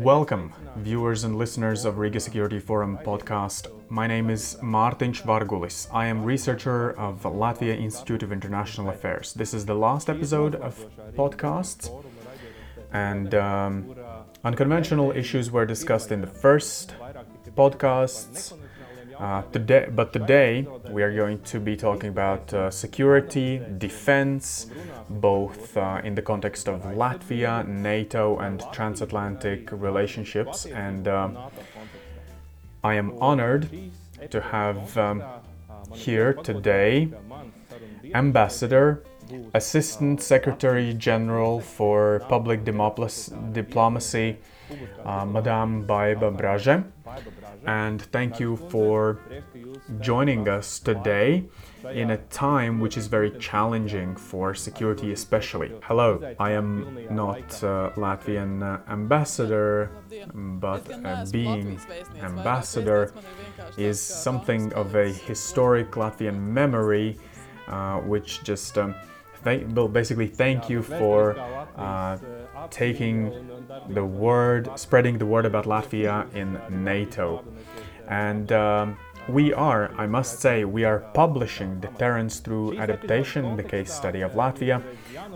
Welcome, viewers and listeners of Riga Security Forum podcast. My name is Martin Vargulis. I am researcher of Latvia Institute of International Affairs. This is the last episode of podcasts, and um, unconventional issues were discussed in the first podcasts. Uh, today, but today we are going to be talking about uh, security, defense, both uh, in the context of Latvia, NATO, and transatlantic relationships. And um, I am honored to have um, here today Ambassador, Assistant Secretary General for Public Diplomacy, uh, Madame Baiba Braže and thank you for joining us today in a time which is very challenging for security, especially. Hello, I am not uh, Latvian uh, ambassador, but uh, being ambassador is something of a historic Latvian memory, uh, which just um, basically thank you for taking the word, spreading the word about Latvia in NATO. And um, we are, I must say, we are publishing Deterrence Through Adaptation, the case study of Latvia,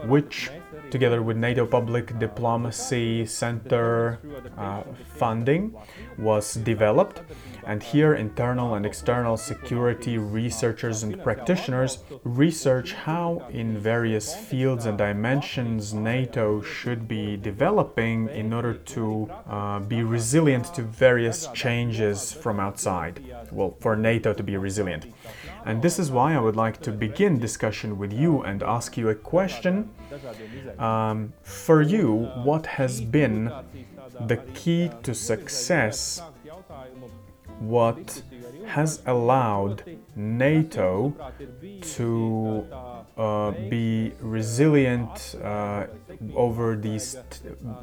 which, together with NATO Public Diplomacy Center uh, funding, was developed and here, internal and external security researchers and practitioners research how, in various fields and dimensions, NATO should be developing in order to uh, be resilient to various changes from outside. Well, for NATO to be resilient. And this is why I would like to begin discussion with you and ask you a question. Um, for you, what has been the key to success what has allowed NATO to uh, be resilient uh, over these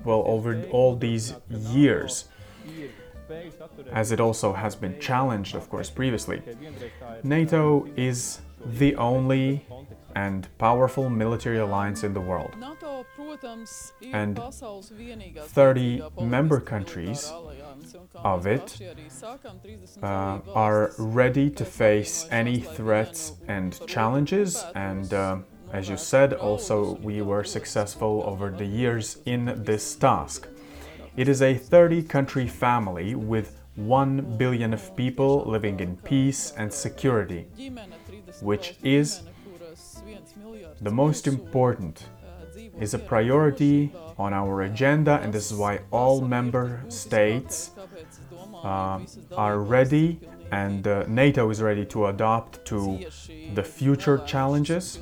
well over all these years as it also has been challenged of course previously NATO is the only and powerful military alliance in the world. And 30 member countries of it uh, are ready to face any threats and challenges. And uh, as you said, also we were successful over the years in this task. It is a 30 country family with 1 billion of people living in peace and security, which is the most important is a priority on our agenda, and this is why all member states uh, are ready and uh, NATO is ready to adapt to the future challenges.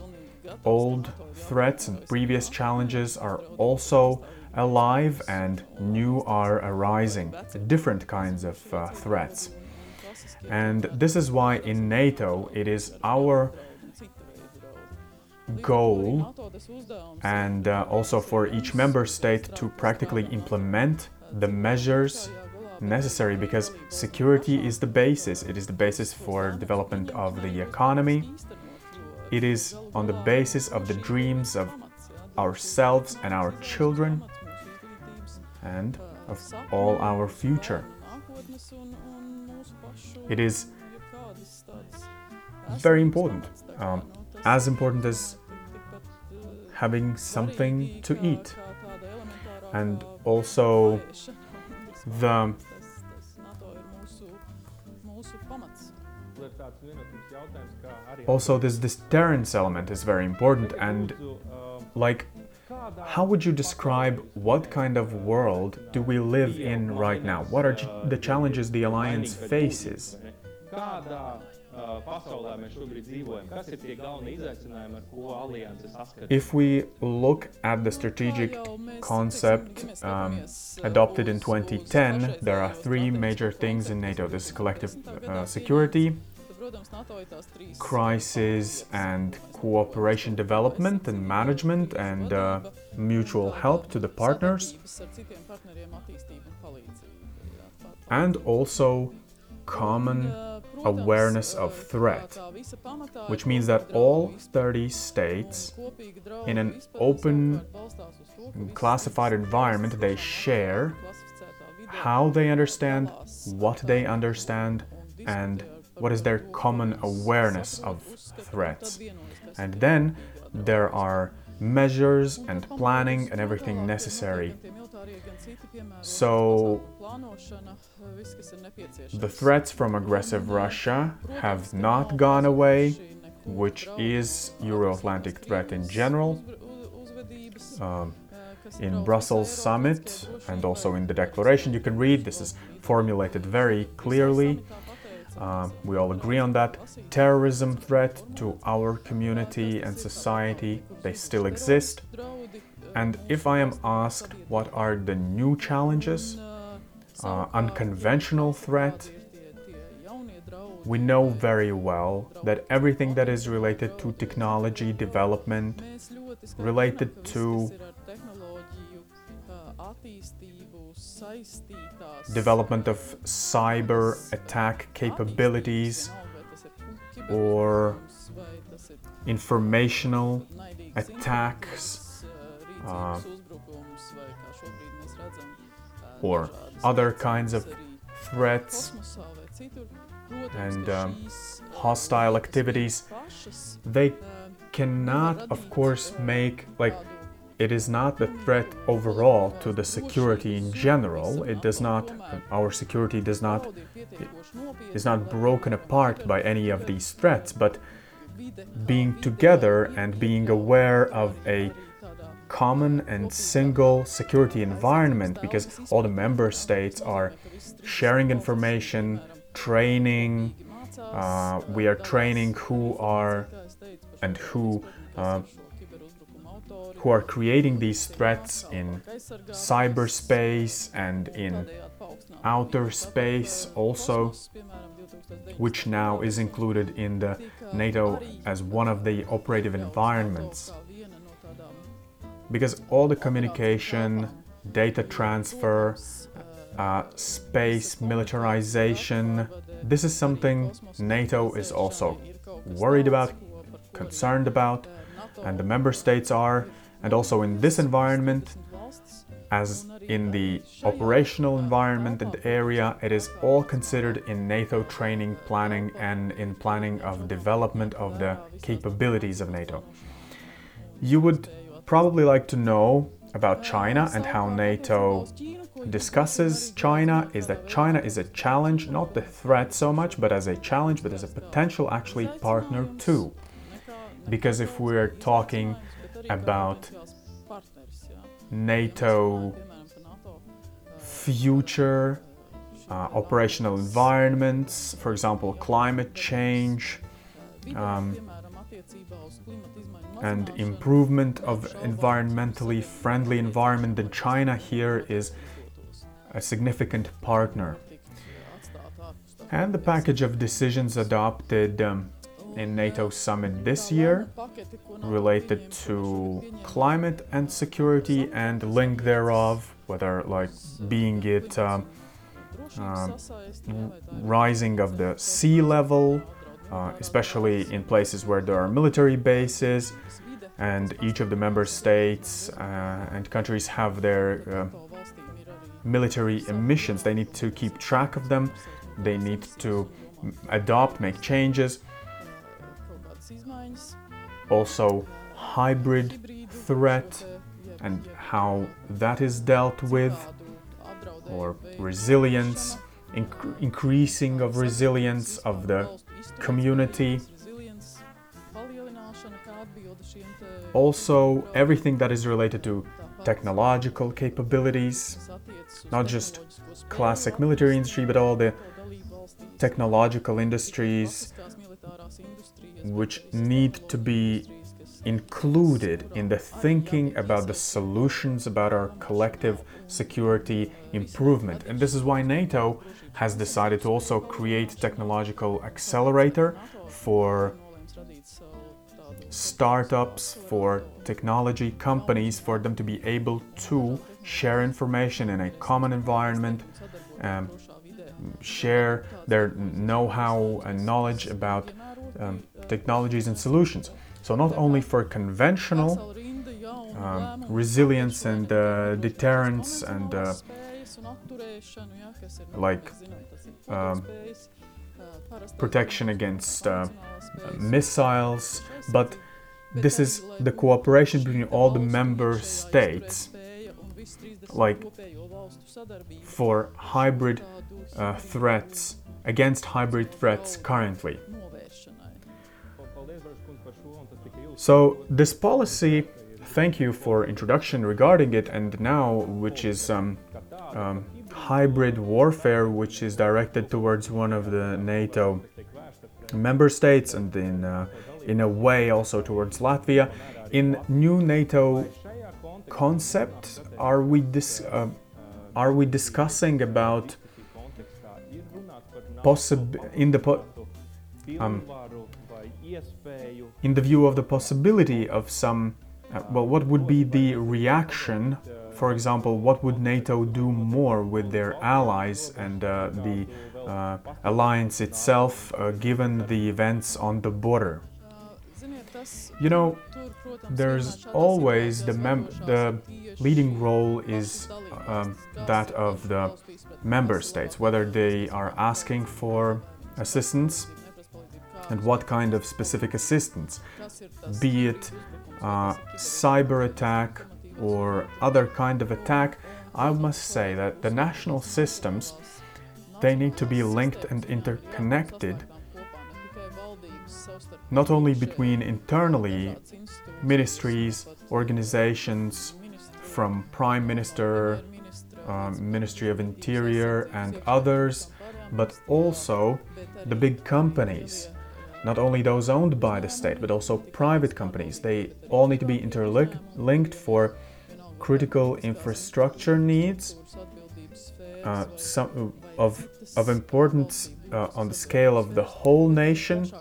Old threats and previous challenges are also alive, and new are arising, different kinds of uh, threats. And this is why in NATO it is our goal and uh, also for each member state to practically implement the measures necessary because security is the basis. It is the basis for development of the economy. It is on the basis of the dreams of ourselves and our children and of all our future it is very important um, as important as having something to eat. And also the also this deterrence element is very important and like how would you describe what kind of world do we live in right now? What are the challenges the alliance faces? If we look at the strategic concept um, adopted in 2010, there are three major things in NATO. This is collective uh, security, crisis and cooperation development and management, and uh, mutual help to the partners, and also common awareness of threat, which means that all 30 states, in an open, classified environment, they share how they understand, what they understand, and what is their common awareness of threats. And then there are measures and planning and everything necessary. So, the threats from aggressive Russia have not gone away, which is Euro-Atlantic threat in general. Um, in Brussels summit and also in the declaration you can read this is formulated very clearly. Uh, we all agree on that. Terrorism threat to our community and society, they still exist. And if I am asked what are the new challenges, uh, unconventional threat, we know very well that everything that is related to technology development, related to development of cyber attack capabilities or informational attacks uh, uh, or other kinds of threats and um, hostile activities. They cannot of course make like it is not the threat overall to the security in general. It does not, our security does not, is not broken apart by any of these threats, but being together and being aware of a common and single security environment because all the member states are sharing information, training. Uh, we are training who are and who uh, who are creating these threats in cyberspace and in outer space also, which now is included in the NATO as one of the operative environments. Because all the communication, data transfer, uh, space militarization, this is something NATO is also worried about, concerned about, and the member states are, and also in this environment, as in the operational environment and area, it is all considered in NATO training, planning, and in planning of development of the capabilities of NATO. You would probably like to know about China and how NATO discusses China is that China is a challenge, not the threat so much, but as a challenge, but as a potential actually partner too. Because if we're talking about NATO future uh, operational environments, for example, climate change, um, and improvement of environmentally friendly environment, then China here is a significant partner. And the package of decisions adopted um, in NATO summit this year related to climate and security and link thereof, whether like being it uh, uh, rising of the sea level, uh, especially in places where there are military bases, and each of the member states uh, and countries have their uh, military emissions. They need to keep track of them. They need to adopt, make changes also hybrid threat and how that is dealt with, or resilience, inc- increasing of resilience of the community. Also, everything that is related to technological capabilities, not just classic military industry, but all the technological industries which need to be included in the thinking about the solutions about our collective security improvement. And this is why NATO has decided to also create technological accelerator for startups, for technology companies, for them to be able to share information in a common environment, um, share their know-how and knowledge about um, technologies and solutions. So not only for conventional um, resilience and uh, deterrence and uh, like um, protection against uh, missiles, but this is the cooperation between all the member states, like for hybrid uh, threats, against hybrid threats currently. So this policy, thank you for introduction regarding it, and now which is um, um, hybrid warfare, which is directed towards one of the NATO member states, and in uh, in a way also towards Latvia. In new NATO concept, are we dis- uh, are we discussing about possible in the po- um, in the view of the possibility of some, uh, well, what would be the reaction? For example, what would NATO do more with their allies and uh, the uh, alliance itself, uh, given the events on the border? You know, there's always the the leading role is um, that of the member states, whether they are asking for assistance and what kind of specific assistance, be it uh, cyber attack or other kind of attack, I must say that the national systems they need to be linked and interconnected not only between internally ministries, organizations from prime minister, uh, Ministry of Interior and others, but also the big companies not only those owned by the state, but also private companies. They all need to be interlinked for critical infrastructure needs, uh, some of, of importance uh, on the scale of the whole nation,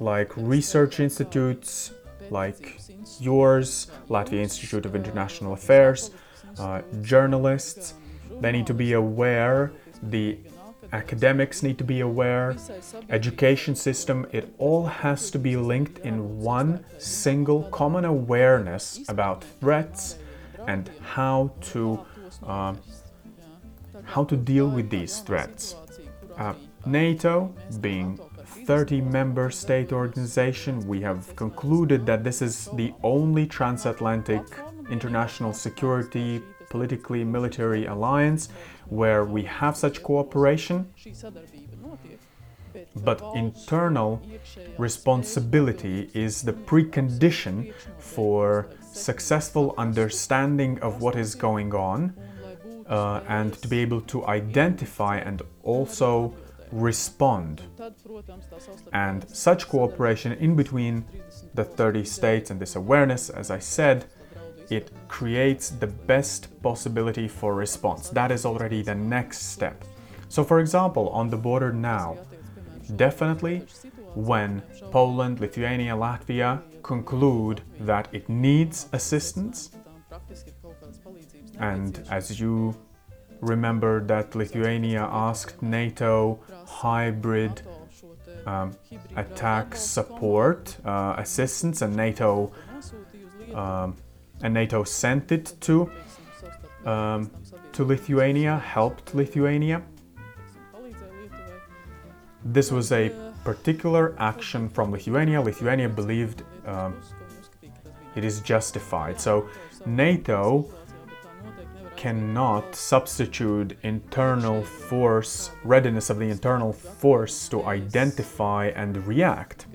like research institutes, like yours, Latvia Institute of International Affairs, uh, journalists. They need to be aware the academics need to be aware, education system, it all has to be linked in one single common awareness about threats and how to uh, how to deal with these threats. Uh, NATO, being 30 member state organization, we have concluded that this is the only transatlantic international security politically military alliance where we have such cooperation, but internal responsibility is the precondition for successful understanding of what is going on uh, and to be able to identify and also respond. And such cooperation in between the 30 states and this awareness, as I said, it creates the best possibility for response. That is already the next step. So, for example, on the border now, definitely when Poland, Lithuania, Latvia conclude that it needs assistance, and as you remember that Lithuania asked NATO hybrid um, attack support uh, assistance, and NATO um, and NATO sent it to um, to Lithuania, helped Lithuania. This was a particular action from Lithuania. Lithuania believed um, it is justified. So NATO cannot substitute internal force, readiness of the internal force to identify and react.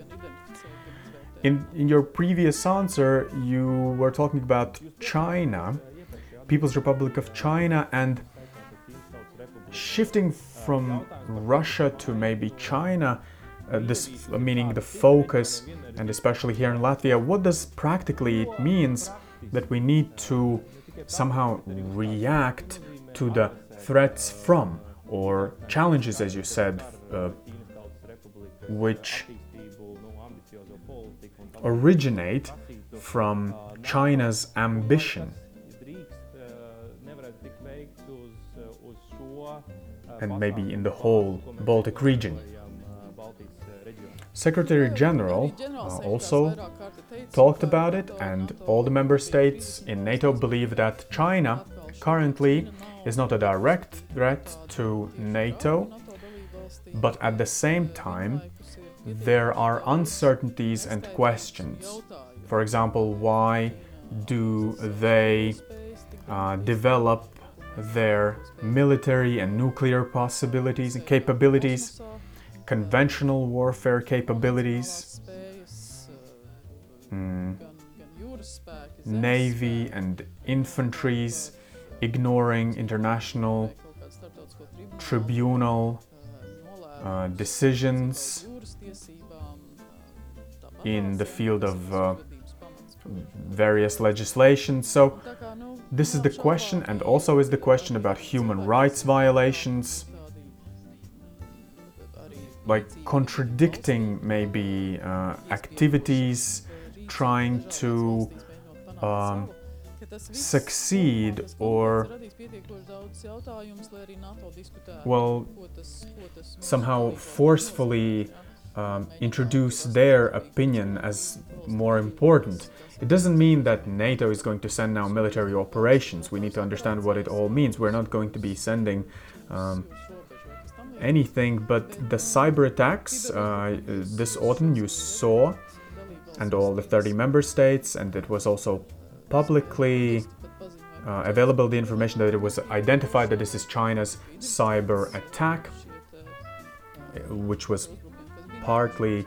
In, in your previous answer, you were talking about China, People's Republic of China, and shifting from Russia to maybe China, uh, this meaning the focus, and especially here in Latvia, what does practically it means that we need to somehow react to the threats from or challenges, as you said, uh, which originate from China's ambition. And maybe in the whole Baltic region. Secretary General uh, also talked about it, and all the member states in NATO believe that China currently is not a direct threat to NATO, but at the same time, there are uncertainties and questions. For example, why do they uh, develop their military and nuclear possibilities and capabilities, conventional warfare capabilities, mm, navy and infantries, ignoring international tribunal uh, decisions in the field of uh, various legislation. So this is the question, and also is the question about human rights violations, like contradicting maybe uh, activities, trying to um, succeed or well somehow forcefully um, introduce their opinion as more important. It doesn't mean that NATO is going to send now military operations. We need to understand what it all means. We're not going to be sending um, anything, but the cyber attacks uh, this autumn you saw, and all the 30 member states, and it was also publicly uh, available the information that it was identified that this is China's cyber attack, which was partly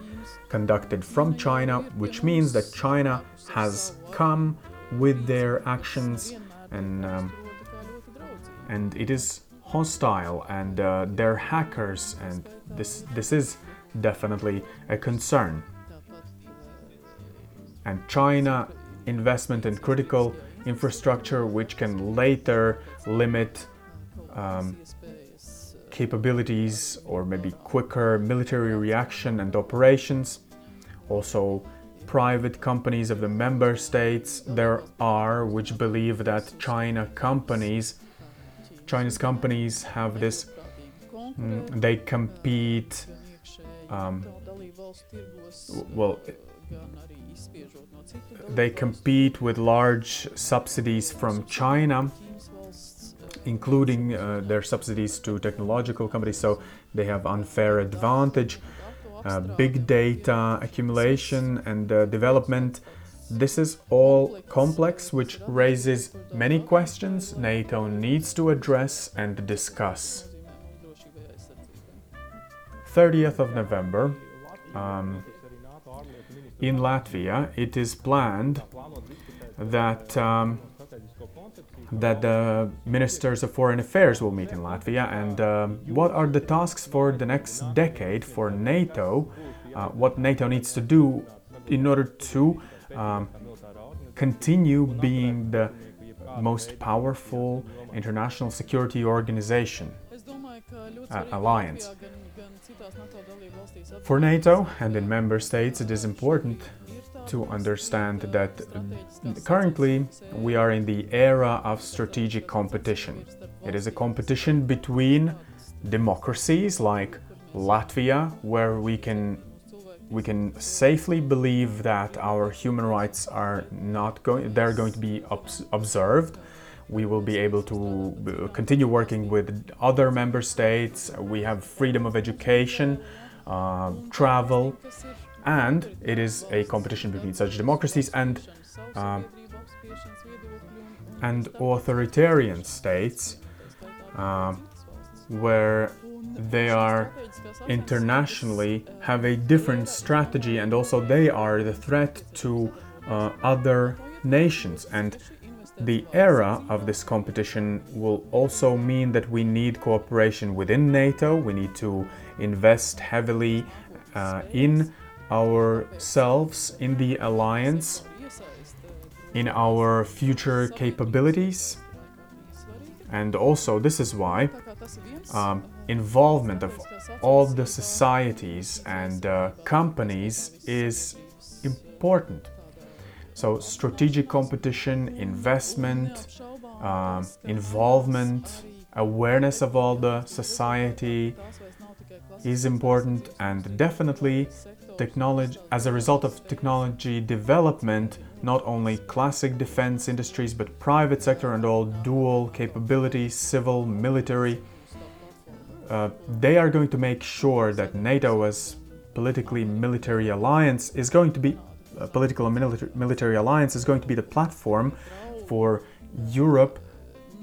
conducted from China, which means that China has come with their actions and um, and it is hostile and uh, they're hackers and this this is definitely a concern. And China investment in critical infrastructure which can later limit um, capabilities or maybe quicker military reaction and operations. Also, private companies of the member states there are which believe that China companies, Chinese companies have this, mm, they compete. Um, well, they compete with large subsidies from China including uh, their subsidies to technological companies, so they have unfair advantage. Uh, big data accumulation and uh, development. This is all complex, which raises many questions NATO needs to address and discuss. 30th of November, um, in Latvia, it is planned that um, that the ministers of foreign affairs will meet in Latvia and uh, what are the tasks for the next decade for NATO, uh, what NATO needs to do in order to um, continue being the most powerful international security organization, uh, alliance. For NATO and in member states, it is important to understand that currently we are in the era of strategic competition. It is a competition between democracies like Latvia, where we can we can safely believe that our human rights are not going they're going to be observed. We will be able to continue working with other member states. We have freedom of education uh, travel and it is a competition between such democracies and uh, and authoritarian states uh, where they are internationally have a different strategy and also they are the threat to uh, other nations and the era of this competition will also mean that we need cooperation within NATO. We need to invest heavily uh, in ourselves in the alliance, in our future capabilities. And also, this is why um, involvement of all the societies and uh, companies is important. So, strategic competition, investment, um, involvement, awareness of all the society is important, and definitely technology, as a result of technology development, not only classic defense industries but private sector and all dual capability, civil, military. Uh, they are going to make sure that NATO, as politically military alliance, is going to be a political and military, military alliance is going to be the platform for Europe,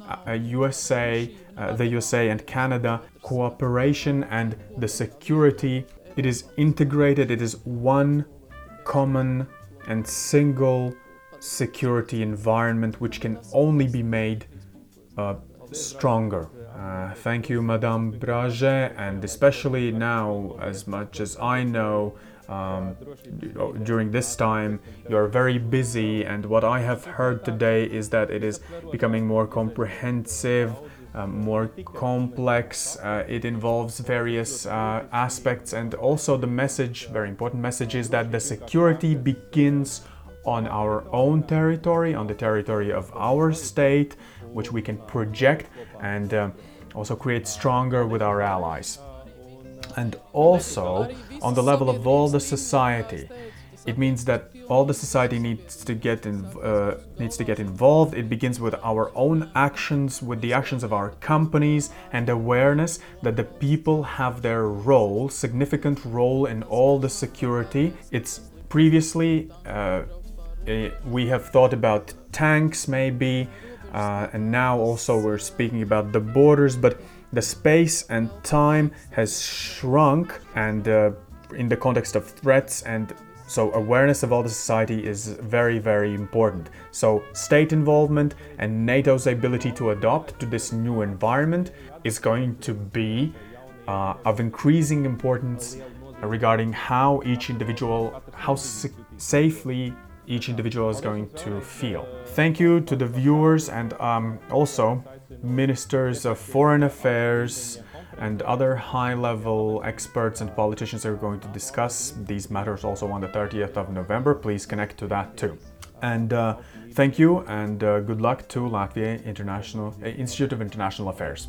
uh, USA, uh, the USA and Canada cooperation and the security. It is integrated. It is one common and single security environment which can only be made uh, stronger. Uh, thank you, Madame Braže, and especially now, as much as I know, um, during this time you're very busy, and what I have heard today is that it is becoming more comprehensive. Um, more complex. Uh, it involves various uh, aspects, and also the message, very important message, is that the security begins on our own territory, on the territory of our state, which we can project and uh, also create stronger with our allies. And also on the level of all the society. It means that all the society needs to get in, uh, needs to get involved. It begins with our own actions, with the actions of our companies, and awareness that the people have their role, significant role in all the security. It's previously uh, eh, we have thought about tanks, maybe, uh, and now also we're speaking about the borders, but the space and time has shrunk, and uh, in the context of threats and so, awareness of all the society is very, very important. So, state involvement and NATO's ability to adapt to this new environment is going to be uh, of increasing importance regarding how each individual, how safely each individual is going to feel. Thank you to the viewers and um, also ministers of foreign affairs and other high level experts and politicians are going to discuss these matters also on the 30th of November. Please connect to that too. And uh, thank you and uh, good luck to Latvia International uh, Institute of International Affairs.